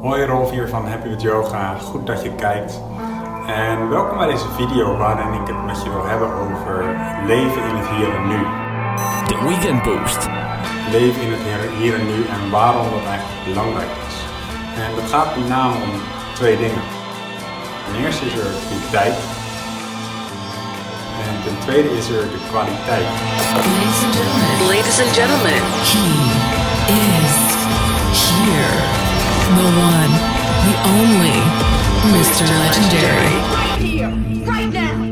Hoi Rolf hier van Happy with Yoga, goed dat je kijkt. En welkom bij deze video waarin ik het met je wil hebben over leven in het hier en nu. De Weekend Boost. Leven in het hier en nu en waarom dat eigenlijk belangrijk is. En dat gaat met name om twee dingen. Ten eerste is er kwaliteit. En ten tweede is er de kwaliteit. Ladies and gentlemen, he is here. The one, the only, Mr. Legendary. Right here, right now.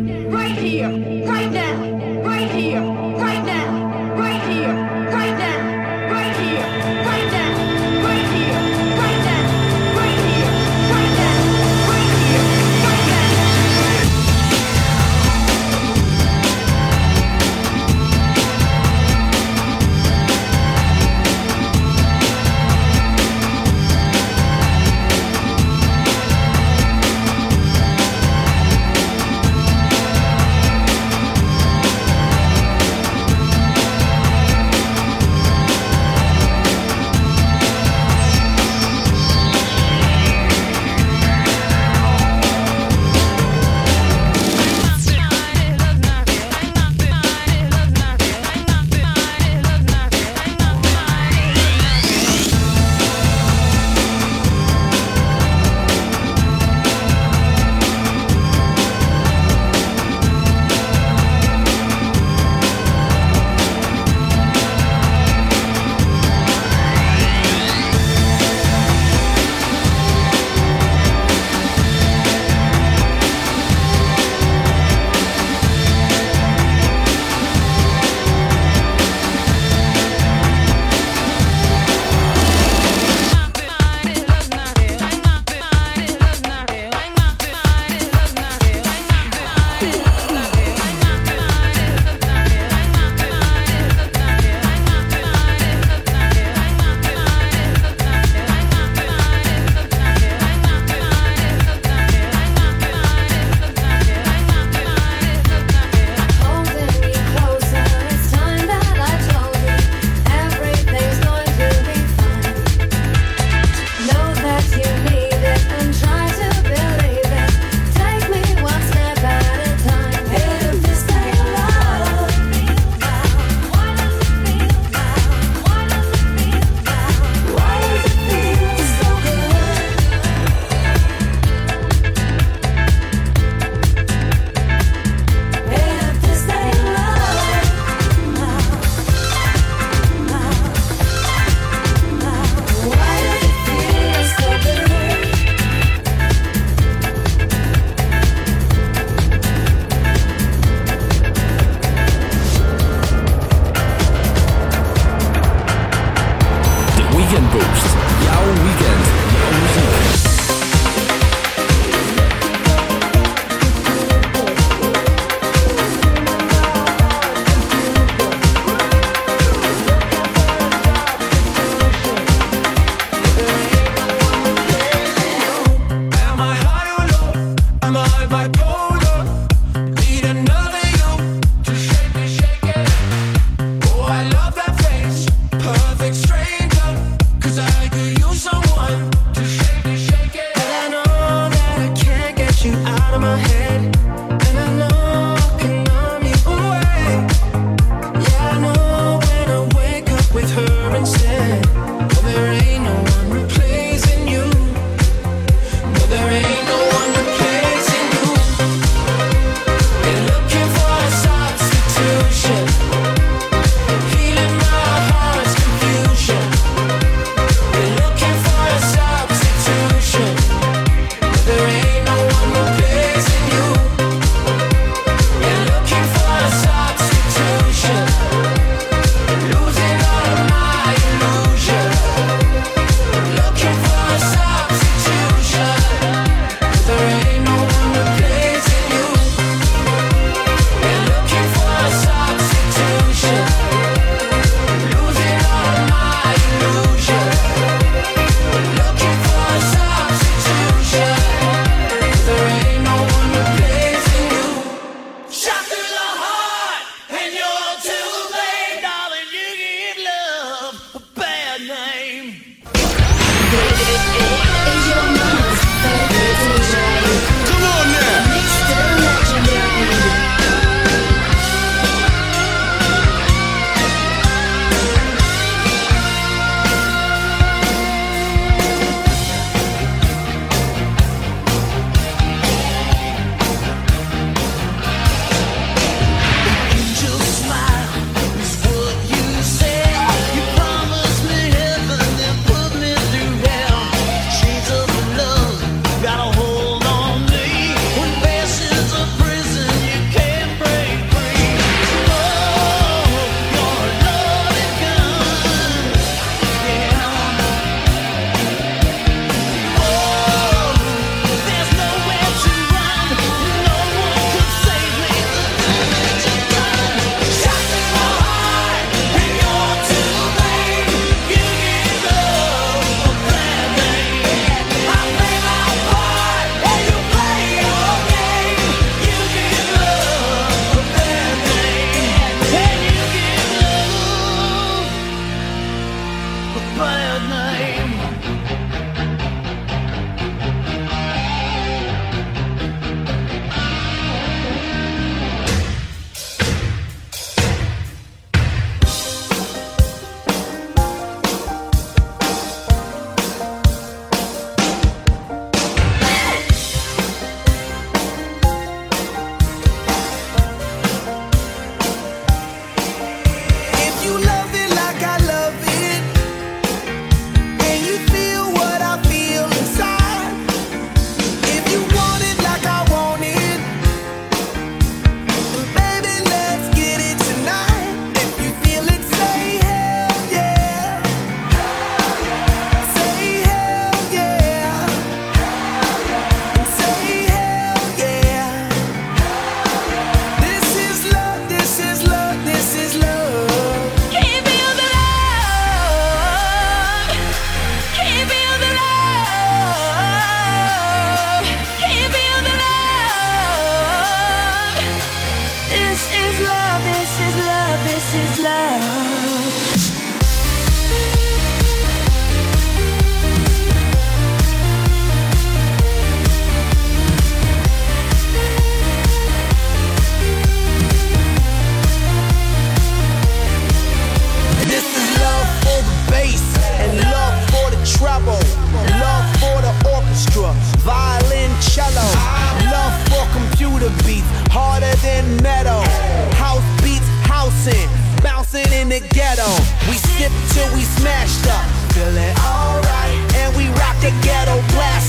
the ghetto. We sip till we smashed up, feeling alright, and we rock the ghetto blast.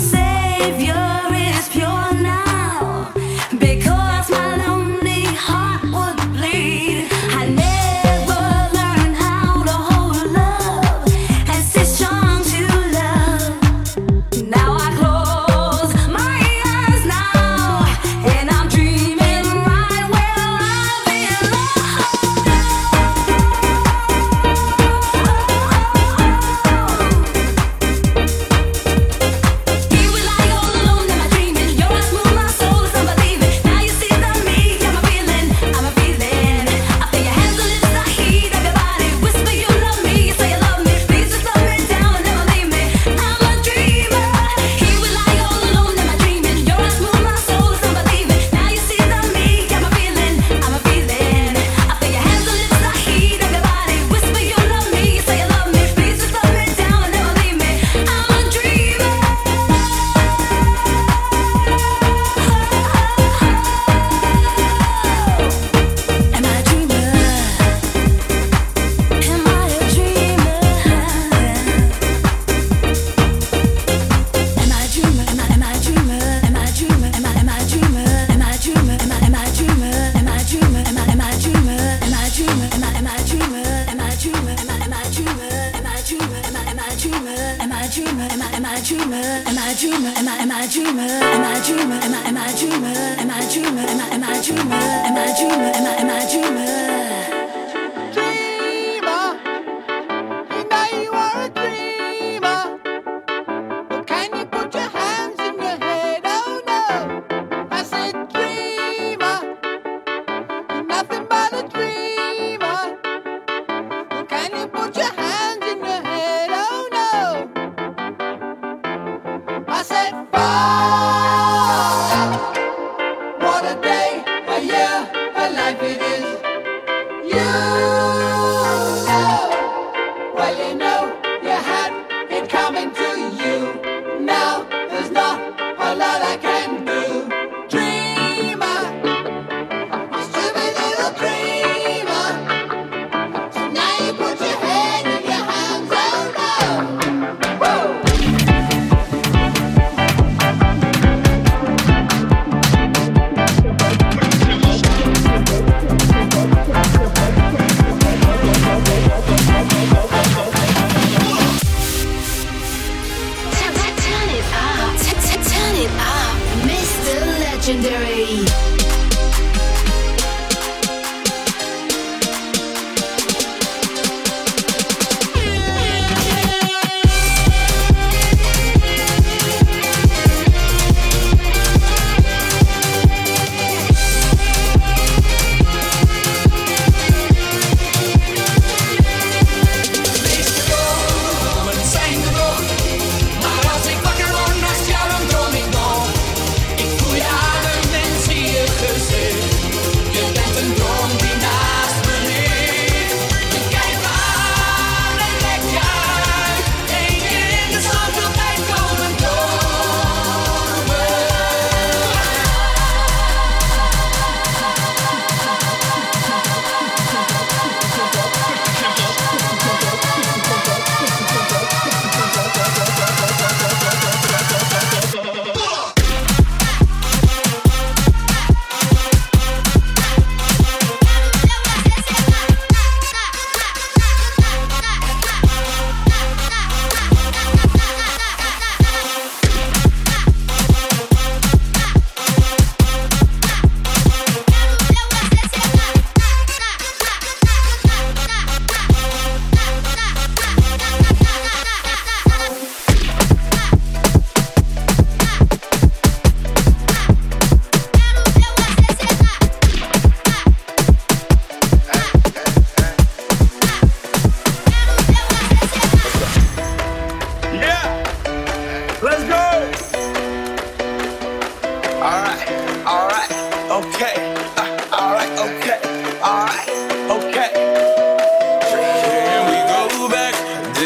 savior Dreamer? Am I dreamer? Am I am I dreamer? Am I dreamer? Am I am I what a day, a year, a life it is.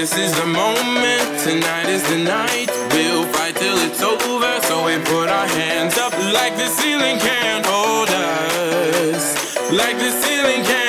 This is the moment, tonight is the night. We'll fight till it's over, so we put our hands up like the ceiling can't hold us. Like the ceiling can't.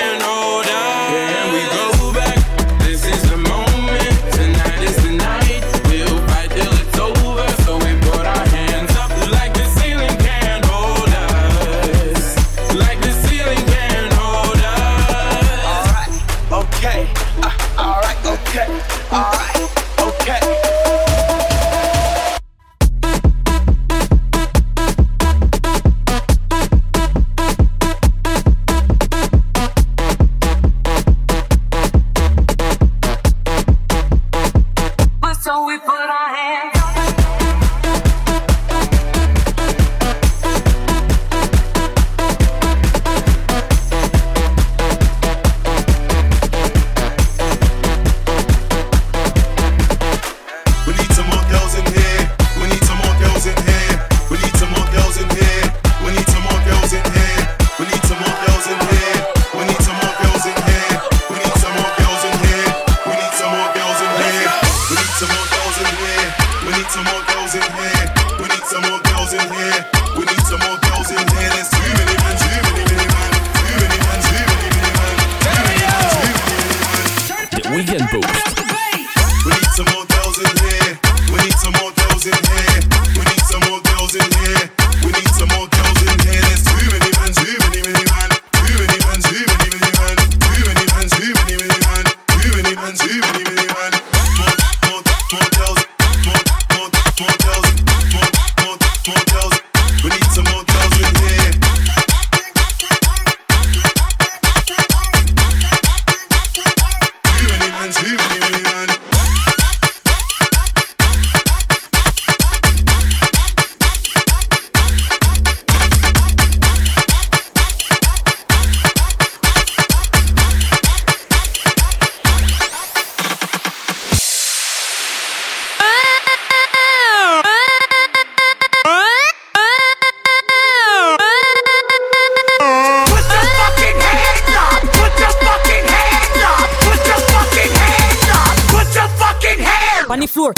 some more. on the floor.